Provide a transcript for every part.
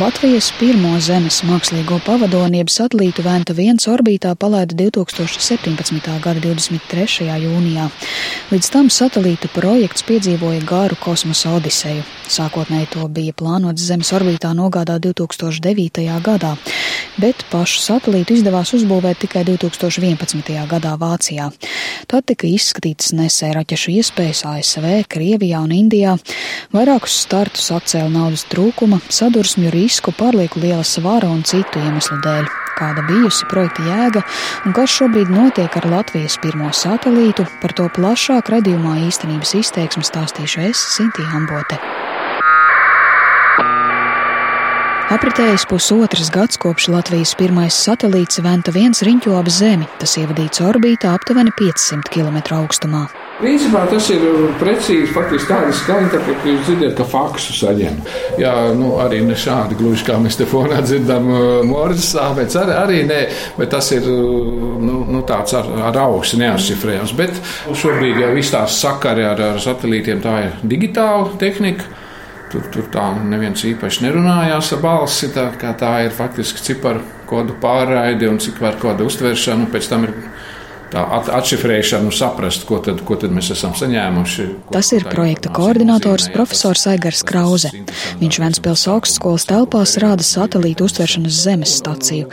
Latvijas pirmo Zemes mākslīgo pavadoni, jeb satelītu Venta 1 orbītā palaida 2017. gada 23. jūnijā. Līdz tam satelītu projekts piedzīvoja garu kosmosa odiseju. Sākotnēji to bija plānots Zemes orbītā nogādāt 2009. gadā, bet pašu satelītu izdevās uzbūvēt tikai 2011. gadā Vācijā. Tad tika izskatītas nesēja raķešu iespējas ASV, Krievijā un Indijā. Vairākus startus atcēla naudas trūkuma, sadursmju risku, pārlieku liela svara un citu iemeslu dēļ. Kāda bijusi projekta jēga un kas šobrīd notiek ar Latvijas pirmo satelītu, par to plašāk redzījumā īstenības izteiksme stāstīšu es, Sintīna Ambote. Apritējis pusotras gads kopš Latvijas pirmais satelīts Venta 1 riņķo ap Zemi. Tas ievadīts orbītā aptuveni 500 km augstumā. Principā tas ir precīzi faktiski tāda skaņa, tā, ka jūs dzirdat, ka faksu saņem. Jā, nu, arī ne šādi gluži kā mēs te fonā dzirdam Morzes sāpēc, arī, arī nē, bet tas ir nu, nu, tāds ar, ar augstu neatšifrējams. Bet šobrīd jau viss tās sakari ar, ar satelītiem tā ir digitāla tehnika. Tur, tur tā neviens īpaši nerunājās ar balsi. Tā, tā ir faktiski ciparu kodu pārraide un ciparu kodu uztveršana. Pēc tam ir tā atšifrēšanu, saprast, ko tad, ko tad mēs esam saņēmuši. Tas ir projekta koordinators profesors Aigars Krause. Viņš Ventspils augstskolas telpās rāda satelītu uztveršanas zemes staciju.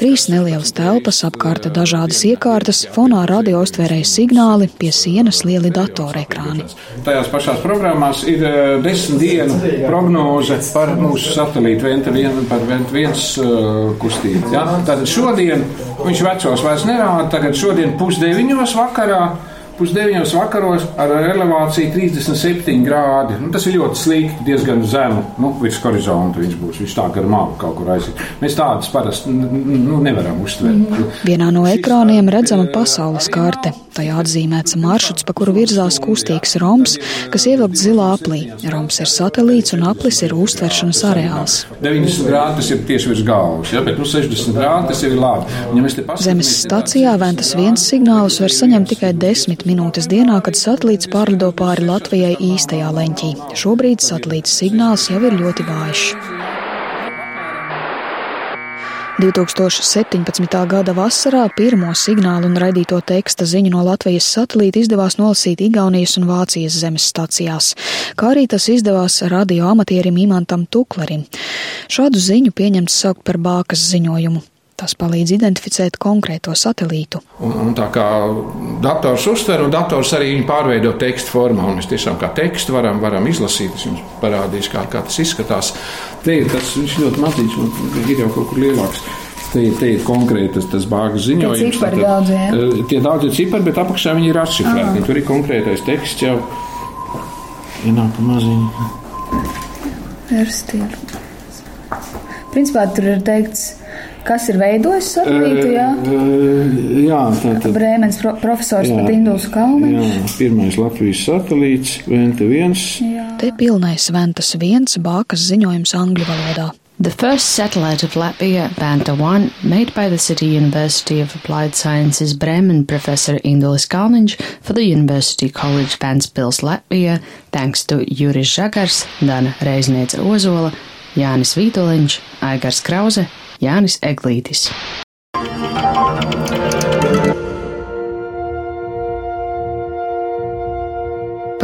Trīs nelielas telpas, apkārta dažādas iekārtas, fonā radio uztvērēja signāli, pie sienas lieli datorekrāni. Tajās pašās programmās ir uh, desmit dienu prognoze par mūsu satelītu Venta vien, par Venta viens uh, kustību. Ja? Tātad šodien viņš vecos vairs nerāda, tagad šodien pusdeviņos vakarā. Pusdeviņos vakaros ar elevāciju 37 grādi. Nu, tas ir ļoti slikti, diezgan zemu. Nu, virs horizonta viņš būs. Viņš tā gar malu kaut kur aiziet. Mēs tādas parasti nu, nevaram uztvert. Mm. Vienā no ekrāniem redzama pasaules karte. Tajā atzīmēts maršruts, pa kuru virzās kustīgs roms, kas ievilkts zilā aplī. Roms ir satelīts un aplis ir uztveršanas areāls. 90 grādi tas ir tieši virs galvas, ja? bet nu, 60 grādi tas ir labi. Ja Zemes stacijā Ventas viens signālus var saņemt tikai 10 minūtes dienā, kad satelīts pārlido pāri Latvijai īstajā leņķī. Šobrīd satelīta signāls jau ir ļoti vājš. 2017. gada vasarā pirmo signālu un raidīto teksta ziņu no Latvijas satelīta izdevās nolasīt Igaunijas un Vācijas zemes stacijās, kā arī tas izdevās radio amatierim Imantam Tuklerim. Šādu ziņu pieņemts saukt par bākas ziņojumu. Tas palīdz identificēt konkrēto satelītu. Un, un tā kā dators uztver, un dators arī pārveido tekstu formā, un mēs tiešām kā tekstu varam, varam izlasīt. Es jums parādīšu, kā, kā tas izskatās. Te ir tas ļoti maziņš, un ir jau kaut kur lielāks. Te ir, te ir konkrēti tas, tas bāgas ziņojums. Tie ir daudz, ja? Eh, tie daudz ir cipari, bet apakšā viņi ir atšifrēti. Tur ir konkrētais teksts jau. Ienāk pa maziņu. Verstība. Principā tur ir teikts Kas ir veidojis satelītu? Jā, jā tā ir. Brēmens pro, profesors pat Induls Kalniņš. Pirmais Latvijas satelīts, Venta 1. Jā. Te pilnais Ventas 1 bākas ziņojums angļu valodā. The first satellite of Latvia, Vanta 1, made by the City University of Applied Sciences Bremen professor Indulis Kalniņš for the University College Ventspils Latvia, thanks to Juris Žagars, Dana Reizniece Ozola, Jānis Vītoliņš, Aigars Krause, Jānis Eglītis.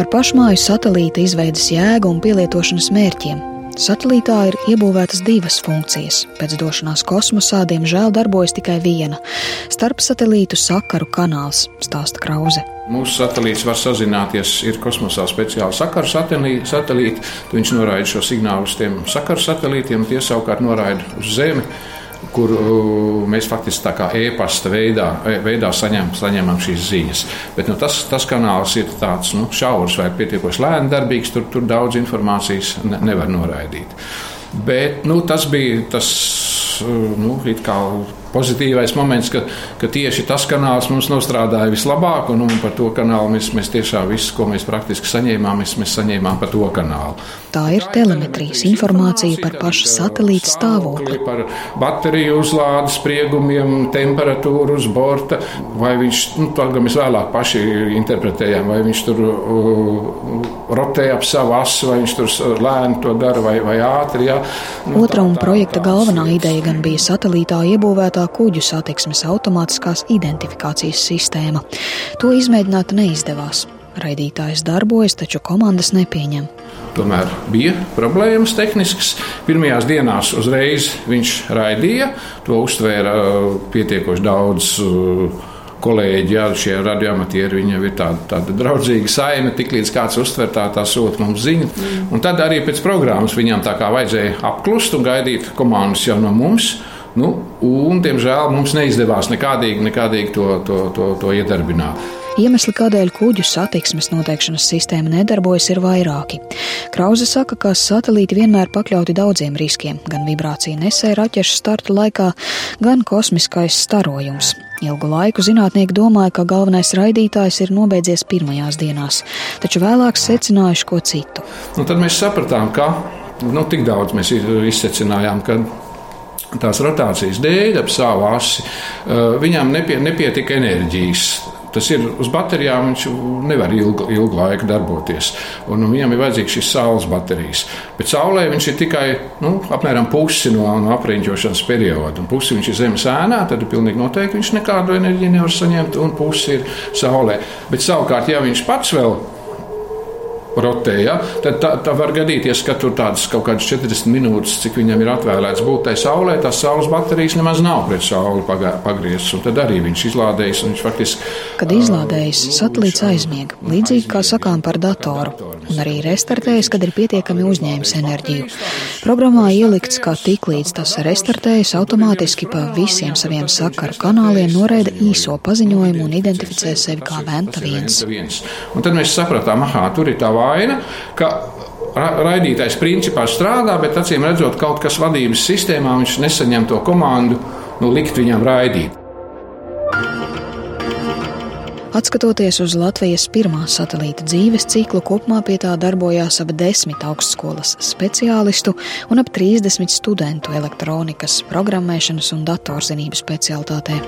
Par pašmāju satelīta izveidas jēgu un pielietošanas mērķiem. Satelītā ir iebūvētas divas funkcijas. Pēc došanās kosmosā, diemžēl, darbojas tikai viena - starp satelītu sakaru kanāls, stāsta Krause. Mūsu satelīts var sazināties, ir kosmosā speciāli sakaru satelīti. Viņš noraida šo signālu uz tiem sakaru satelītiem, tie savukārt noraida uz Zemi kur uh, mēs faktiski tā kā e-pasta veidā, e, veidā saņem, saņemam šīs ziņas. Bet nu, tas, tas kanāls ir tāds nu, šaurs vai pietiekoši lēni darbīgs, tur, tur daudz informācijas ne, nevar noraidīt. Bet nu, tas bija tas, uh, nu, kā pozitīvais moments, ka, ka tieši tas kanāls mums nostrādāja vislabāk, un, un par to kanālu mēs, mēs tiešām visu, ko mēs praktiski saņēmām, mēs, mēs saņēmām pa to kanālu. Tā ir telemetrijas informācija par pašu satelīta stāvokli. Par bateriju uzlādes spriegumiem, temperatūru uz borta, vai viņš, nu, tā kā mēs vēlāk paši interpretējām, vai viņš tur uh, rotē ap savu asu, vai viņš tur lēni to dara, vai, vai ātri. Jā. Nu, Otra un projekta galvenā ideja gan bija satelītā iebūvētā kuģu satiksmes automātiskās identifikācijas sistēma. To izmēģināt neizdevās. Raidītājs darbojas, taču komandas nepieņem. Tomēr bija problēmas tehniskas. Pirmajās dienās uzreiz viņš raidīja, to uztvēra uh, pietiekoši daudz. Uh, kolēģi, jā, šie radioamatieri, viņiem ir tāda, tāda draudzīga saime, tik līdz kāds uztver tā, tā sūta mums ziņu. Mm. Un tad arī pēc programmas viņam tā kā vajadzēja apklust un gaidīt komandas jau no mums. Nu, un, diemžēl, mums neizdevās nekādīgi, nekādīgi to, to, to, to iedarbināt. Iemesli, kādēļ kuģu satiksmes noteikšanas sistēma nedarbojas, ir vairāki. Krauze saka, ka satelīti vienmēr pakļauti daudziem riskiem, gan vibrācija nesēja raķešu starta laikā, gan kosmiskais starojums. Ilgu laiku zinātnieki domāja, ka galvenais raidītājs ir nobeidzies pirmajās dienās, taču vēlāk secinājuši ko citu. Un tad mēs sapratām, ka nu, tik daudz mēs izsecinājām, ka tās rotācijas dēļ ap savu asi viņām nepie, nepietika enerģijas. Tas ir uz baterijām, viņš nevar ilgu, ilgu laiku darboties. Un, un viņam ir vajadzīgs šis saules baterijas. Bet saulē viņš ir tikai nu, apmēram pusi no, no apriņķošanas perioda. Un pusi viņš ir zemes ēnā, tad pilnīgi noteikti viņš nekādu enerģiju nevar saņemt, un pusi ir saulē. Bet savukārt, ja viņš pats vēl ir rotē, ja, tad tā, tā var gadīties, ka tur tādas kaut kādas 40 minūtes, cik viņam ir atvēlēts būt tai saulē, tās saules baterijas nemaz nav pret sauli pagrieztas. Tad arī viņš izlādējas. Viņš faktiski, Kad izlādējas, satelīts aizmiega, līdzīgi kā sakām par datoru, un arī restartējas, kad ir pietiekami uzņēmis enerģiju. Programmā ielikts, ka tiklīdz tas restartējas, automātiski pa visiem saviem sakaru kanāliem noraida īso paziņojumu un identificē sevi kā Venta viens. Un tad mēs sapratām, ah, tur ir tā vaina, ka raidītājs principā strādā, bet acīm redzot, kaut kas vadības sistēmā viņš nesaņem to komandu, nu, likt viņam raidīt. Atskatoties uz Latvijas pirmā satelīta dzīves ciklu, kopumā pie tā darbojās ap desmit augstskolas speciālistu un ap 30 studentu elektronikas, programmēšanas un datorzinību specialitātē.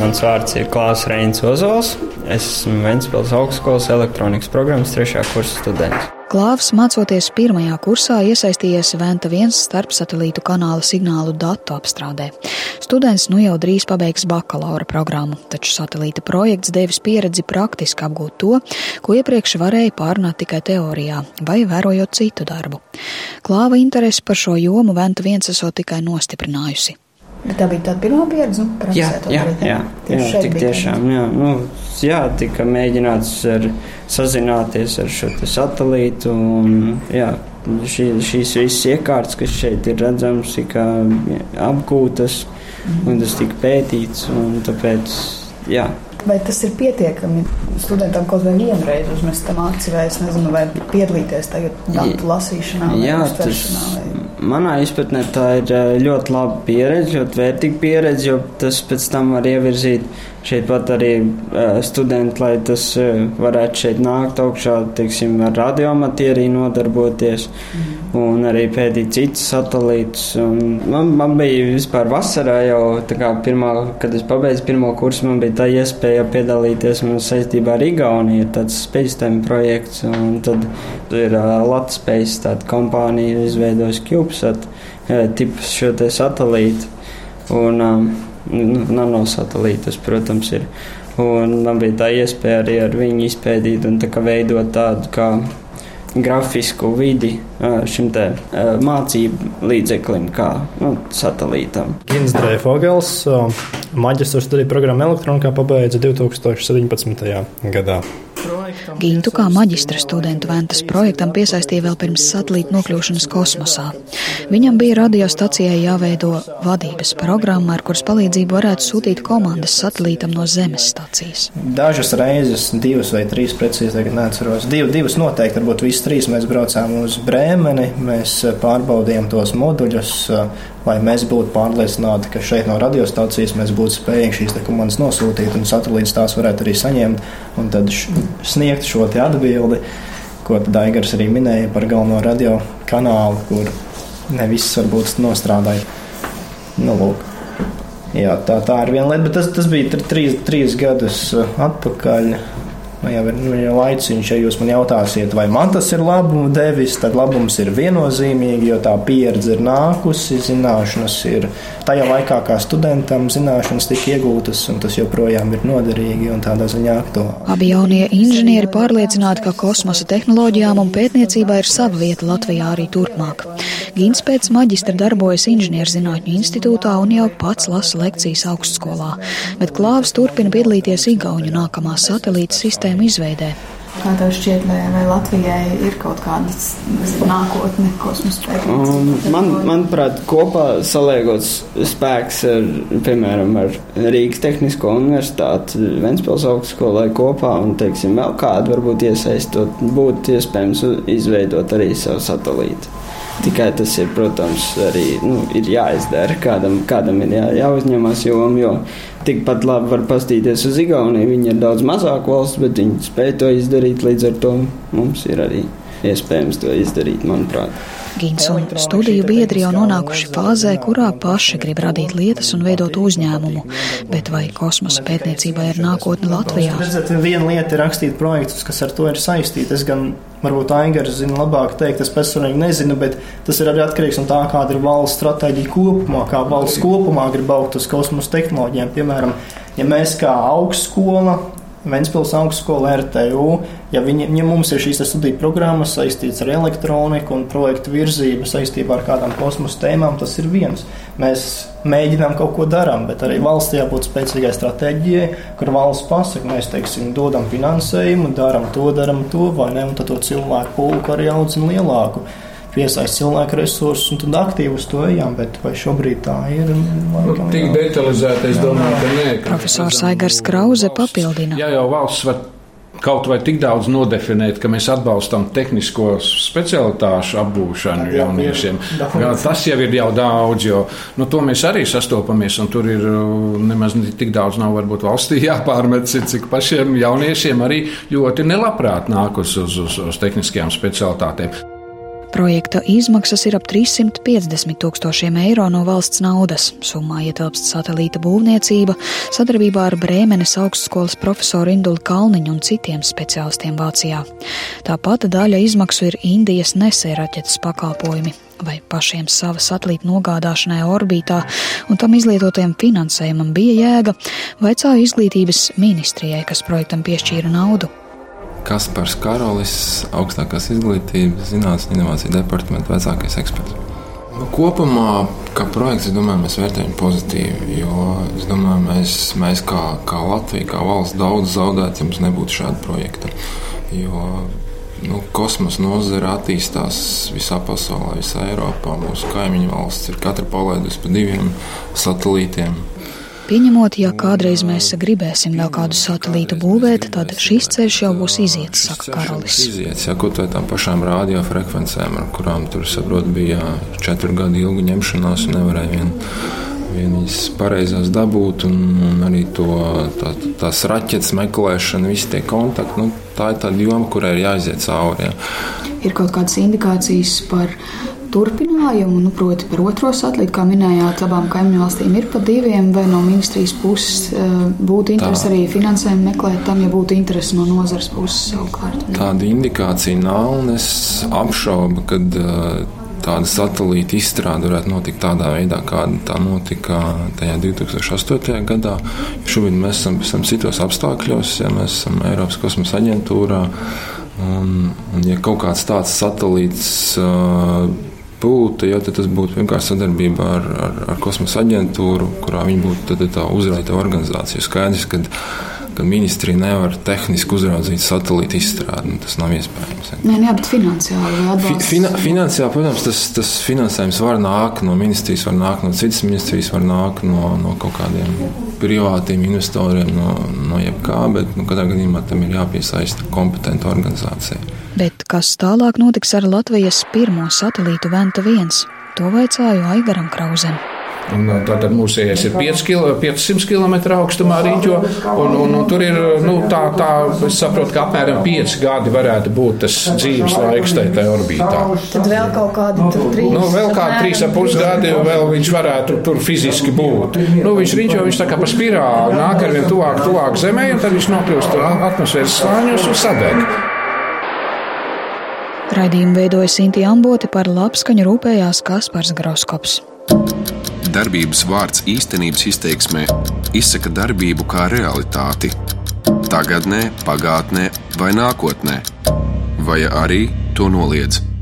Mans vārds ir Klaus Reins Ozols. Es esmu Ventspils augstskolas elektronikas programmas trešā kursa students. Klāvs, mācoties pirmajā kursā, iesaistījies Venta viens starpsatelītu kanāla signālu datu apstrādē. Students nu jau drīz pabeigs bakalaura programmu, taču satelīta projekts devis pieredzi praktiski apgūt to, ko iepriekš varēja pārunāt tikai teorijā vai vērojot citu darbu. Klāva interesi par šo jomu Venta viens esot tikai nostiprinājusi. Bet tā bija tā pirmā pieredze, nu, jā, jā, jā, jā, jā tik tiešām, jā, nu, jā, tika mēģināts ar, sazināties ar šo satelītu, un, jā, šī, šīs visas iekārtas, kas šeit ir redzams, tika apgūtas, mm. un tas tika pētīts, un tāpēc, jā. Vai tas ir pietiekami studentam kaut vai vienreiz uzmest tam aci, vai es nezinu, vai piedalīties tagad datu lasīšanā? Jā, tas, vai... manā izpratnē tā ir ļoti laba pieredze, ļoti vērtīga pieredze, jo tas pēc tam var ievirzīt šeit pat arī uh, studenti, lai tas uh, varētu šeit nākt augšā, teiksim, ar radiomatieriju nodarboties mm. un arī pētīt citus satelītus. Un man, man bija vispār vasarā jau, tā kā pirmā, kad es pabeidzu pirmo kursu, man bija tā iespēja piedalīties man saistībā ar Igauniju, tāds spēcstēm projekts, un tad ir uh, Latvijas tāda kompānija izveidojusi CubeSat, uh, tipus šo te satelītu. Un, um, nanosatelītus, protams, ir. Un man bija tā iespēja arī ar viņu izpētīt un tā veidot tādu kā grafisku vidi šim te mācību līdzeklim, kā nu, satelītam. Gins Dreifogels maģistra studiju programmu elektronikā pabeidza 2017. gadā. Gintu kā maģistra studentu Ventas projektam piesaistīja vēl pirms satelīta nokļūšanas kosmosā. Viņam bija radiostacijai jāveido vadības programma, ar kuras palīdzību varētu sūtīt komandas satelītam no Zemes stacijas. Dažas reizes, divas vai trīs precīzi, tagad neatceros. Div, divas noteikti, varbūt visas trīs mēs braucām uz Brēmeni, mēs pārbaudījām tos moduļus, lai mēs būtu pārliecināti, ka šeit no radiostacijas mēs būtu spējīgi šīs komandas nosūtīt, un satelīts tās varētu arī saņemt un tad sniegt šo atbildi, ko Daigars arī minēja par galveno radio kanālu, kur ne viss varbūt nostrādāja. Nu, lūk. Jā, tā, tā ir viena lieta, bet tas, tas bija trīs, trīs gadus atpakaļ. Nu, jau ir nu, jau laiciņš, ja jūs man jautāsiet, vai man tas ir labumu devis, tad labums ir viennozīmīgi, jo tā pieredze ir nākusi, zināšanas ir tajā laikā, kā studentam, zināšanas tika iegūtas, un tas joprojām ir noderīgi un tādā ziņā aktuāli. Abi jaunie inženieri pārliecināti, ka kosmosa tehnoloģijām un pētniecībā ir sava vieta Latvijā arī turpmāk. Gins pēc maģistra darbojas inženierzinātņu institūtā un jau pats lasa lekcijas augstskolā, bet Klāvs turpina piedalīties Igauņu nākamā satelīta sistēmā sistēmu izveidē. Kā tev šķiet, vai, vai Latvijai ir kaut kāda nākotne kosmosa pētniecībā? Um, man, manuprāt, kopā saliegots spēks ar, piemēram, ar Rīgas Tehnisko universitāti, Ventspils augstskolai kopā un, teiksim, vēl kādu varbūt iesaistot, būtu iespējams izveidot arī savu satelītu. Tikai tas ir, protams, arī nu, ir jāizdara. Kādam, kādam ir jā, jāuzņemas joma, jo tikpat labi var pastīties uz Igauniju. Viņi ir daudz mazāk valsts, bet viņi spēj to izdarīt. Līdz ar to mums ir arī iespējams to izdarīt, manuprāt. Gins un studiju biedri jau nonākuši fāzē, kurā paši grib radīt lietas un veidot uzņēmumu. Bet vai kosmosa pētniecībā ir nākotne Latvijā? Redzat, viena lieta ir rakstīt projektus, kas ar to ir saistīti. Es gan varbūt Aigars zina labāk teikt, es personīgi nezinu, bet tas ir arī atkarīgs no tā, kāda ir valsts stratēģija kopumā, kā valsts kopumā grib augt uz kosmosa tehnoloģijām. Piemēram, ja mēs kā augstskola Ventspils augstskola, RTU, ja, viņi, ja mums ir šīs studiju programmas saistītas ar elektroniku un projektu virzību saistībā ar kādām kosmosa tēmām, tas ir viens. Mēs mēģinām kaut ko darām, bet arī valsts jābūt spēcīgai stratēģijai, kur valsts pasaka, mēs teiksim, dodam finansējumu, darām to, darām to, vai ne, un tad to cilvēku pulku arī audzina lielāku piesaist cilvēku resursus un tad aktīvi uz to ejam, bet vai šobrīd tā ir? Laikam, nu, tik detalizēti es domāju, ka nē. Profesors Aigars Krauze papildina. Jā, jau valsts var kaut vai tik daudz nodefinēt, ka mēs atbalstam tehnisko specialitāšu apgūšanu jā, jauniešiem. Jā, jā, tas jau ir jau daudz, jo nu, to mēs arī sastopamies, un tur ir uh, nemaz tik daudz nav varbūt valstī jāpārmet, cik pašiem jauniešiem arī ļoti nelabprāt nāk uz, uz, uz, uz tehniskajām specialitātēm. Projekta izmaksas ir ap 350 tūkstošiem eiro no valsts naudas. Summā ietilpst satelīta būvniecība, sadarbībā ar Brēmenes augstskolas profesoru Indulu Kalniņu un citiem speciālistiem Vācijā. Tāpat daļa izmaksu ir Indijas nesēraķetes pakalpojumi vai pašiem sava satelīta nogādāšanai orbītā, un tam izlietotajam finansējumam bija jēga, vaicāja izglītības ministrijai, kas projektam piešķīra naudu. Kaspars Karolis, augstākās izglītības, zinātnes inovāciju departamenta vecākais eksperts. Nu, kopumā, kā projekts, domāju, mēs vērtējam pozitīvi. Jo domāju, mēs, mēs kā, kā Latvija, kā valsts, daudz zaudētu, ja mums nebūtu šāda projekta. Jo nu, kosmosa nozare attīstās visā pasaulē, visā Eiropā. Mūsu kaimiņu valsts ir katra palaidusi pa diviem satelītiem. Pieņemot, ja kādreiz mēs gribēsim vēl kādu satelītu būvēt, tad šis ceļš jau būs iziets, saka Karolis. Iziets, ja kaut vai tām pašām radiofrekvencēm, ar kurām tur, saprot, bija četru gadu ilga ņemšanās un nevarēja vien, vien viņas pareizās dabūt, un, un arī to, tā, tās raķetes meklēšana, visi tie kontakti, nu, tā ir tāda joma, kurai ir jāiziet cauri. Ja. Ir kaut kādas indikācijas par turpinājumu, nu, proti, par otro satelītu, kā minējāt, abām kaimiņu valstīm ir pa diviem, vai no ministrijas puses eh, būtu interesi arī finansējumu meklēt tam, ja būtu interesi no nozares puses savukārt? Tāda indikācija nav, un es apšaubu, ka eh, tāda satelīta izstrāde varētu notikt tādā veidā, kāda tā notika tajā 2008. gadā. Šobrīd mēs esam, esam citos apstākļos, ja mēs esam Eiropas kosmosa aģentūrā. Un, un ja kaut kāds tāds satelīts uh, būtu, ja tas būtu vienkārši sadarbība ar, ar, ar kosmosa aģentūru, kurā viņi būtu tā uzraita organizācija. Skaidrs, ka ka ministrija nevar tehniski uzraudzīt satelītu izstrādi. Nu, tas nav iespējams. Nē, nē, bet finansiāli atbalsts? Fi, finansiāli, protams, tas, tas finansējums var nākt no ministrijas, var nākt no citas ministrijas, var nākt no, no kaut kādiem privātiem investoriem, no, no jebkā, bet nu, katrā gadījumā tam ir jāpiesaista kompetenta organizācija. Bet kas tālāk notiks ar Latvijas pirmo satelītu Venta 1? To vaicāju Aigaram Krauzem. Un, tātad mūsējais ir 5 kilo, 500 km augstumā riņķo, un, un, un tur ir, nu, tā, tā, es saprotu, ka apmēram 5 gadi varētu būt tas dzīves laiks tajā orbītā. Tad vēl kaut kādi 3. Nu, vēl kādi 3,5 gadi, vēl viņš varētu tur fiziski būt. Nu, viņš riņķo, viņš tā kā pa spirāli nāk ar vien tuvāk, tuvāk zemē, un tad viņš nokļūst atmosfēras slāņos un sadeg. Raidījumu veidoja Sinti Amboti par labskaņu rūpējās Kaspars Groskops. Darbības vārds īstenības izteiksmē izsaka darbību kā realitāti - tagadnē, pagātnē vai nākotnē, vai arī to noliedz.